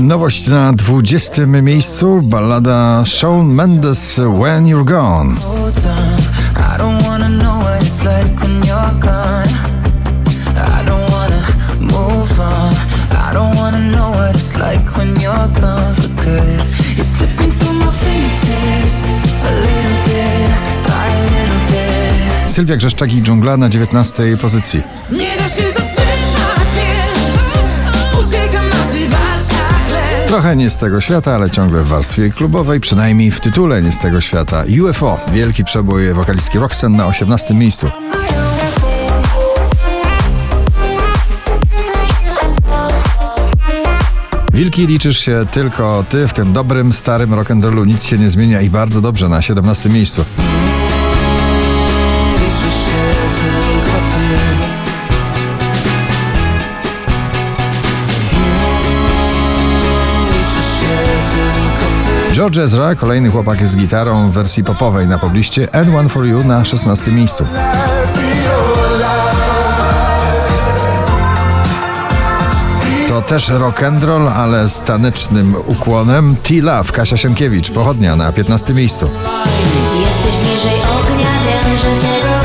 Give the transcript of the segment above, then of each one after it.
Nowość na 20 miejscu, ballada Shawn Mendes When You're Gone. Sylwia Grzeszczak i Dżungla na 19 pozycji. Nie da się zatrzymać, Trochę nie z tego świata, ale ciągle w warstwie klubowej, przynajmniej w tytule nie z tego świata. UFO, wielki przebój wokalistki Roxanne na 18 miejscu. Wilki liczysz się tylko ty, w tym dobrym, starym rock'n'rollu nic się nie zmienia i bardzo dobrze na 17 miejscu. George Ezra, kolejny chłopak z gitarą w wersji popowej na pobliście, and One For You na 16 miejscu. To też rock'n'roll, ale z tanecznym ukłonem. T-Love, Kasia Sienkiewicz, pochodnia na 15 miejscu. Jesteś bliżej ognia, wiem, że tego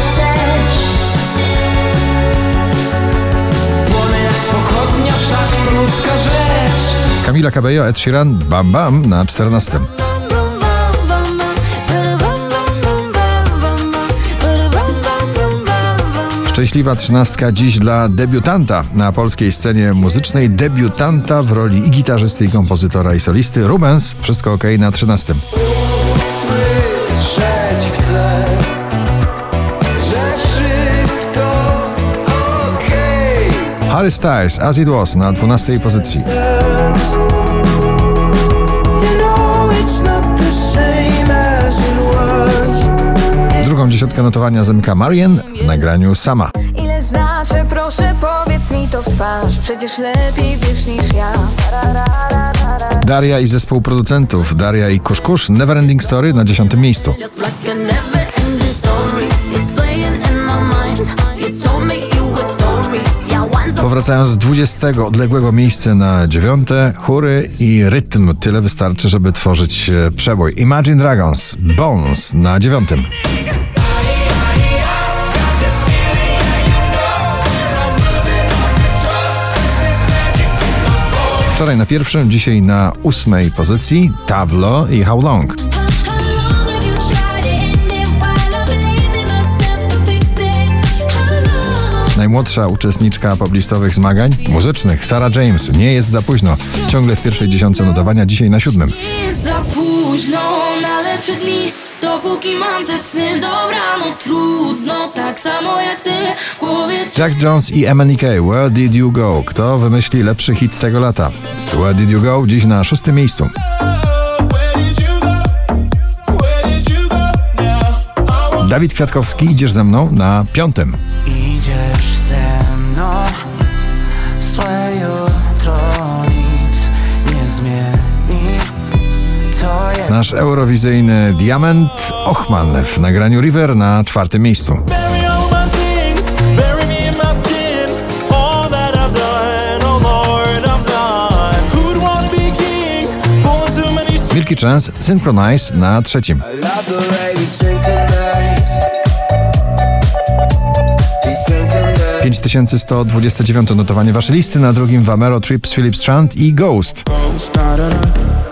Kamila Cabello, Ed Sheeran, Bam Bam na 14. Szczęśliwa trzynastka dziś dla debiutanta na polskiej scenie muzycznej. Debiutanta w roli i gitarzysty, i kompozytora, i solisty. Rubens, wszystko ok na 13. Harry Styles, As It Was na 12 pozycji. Drugą dziesiątkę notowania zamyka Marian w nagraniu Sama. Ile znaczy, proszę powiedz mi to w twarz Przecież lepiej wiesz niż ja Daria i zespół producentów, Daria i Kuszkusz, Neverending Story na 10 miejscu. Powracając z 20 odległego miejsca na 9, chóry i rytm. Tyle wystarczy, żeby tworzyć e, przebój. Imagine Dragons, Bones na 9. Wczoraj na pierwszym, dzisiaj na ósmej pozycji Tavlo i How Long. Najmłodsza uczestniczka poblistowych zmagań muzycznych, Sarah James, nie jest za późno. Ciągle w pierwszej dziesiątce notowania, dzisiaj na siódmym. Nie jest za późno na lepsze dni Dopóki mam te sny, dobra, no trudno Tak samo jak ty, w głowie Jax Jones i MNK, Where Did You Go? Kto wymyśli lepszy hit tego lata? Where Did You Go? Dziś na szóstym miejscu. Dawid Kwiatkowski, idziesz ze mną na piątym. Idziesz Nasz eurowizyjny diament Ochman w nagraniu River na czwartym miejscu. Oh. Milky Chance Synchronize na trzecim. Synchronize We synchronize 5129 notowanie waszej listy, na drugim Vamero, Trips, Philips Strand i Ghost. Wanna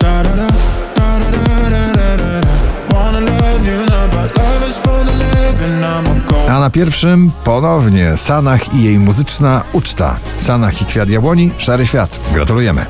a na pierwszym ponownie Sanach i jej muzyczna uczta. Sanach i Kwiat Jabłoni, Szary Świat. Gratulujemy.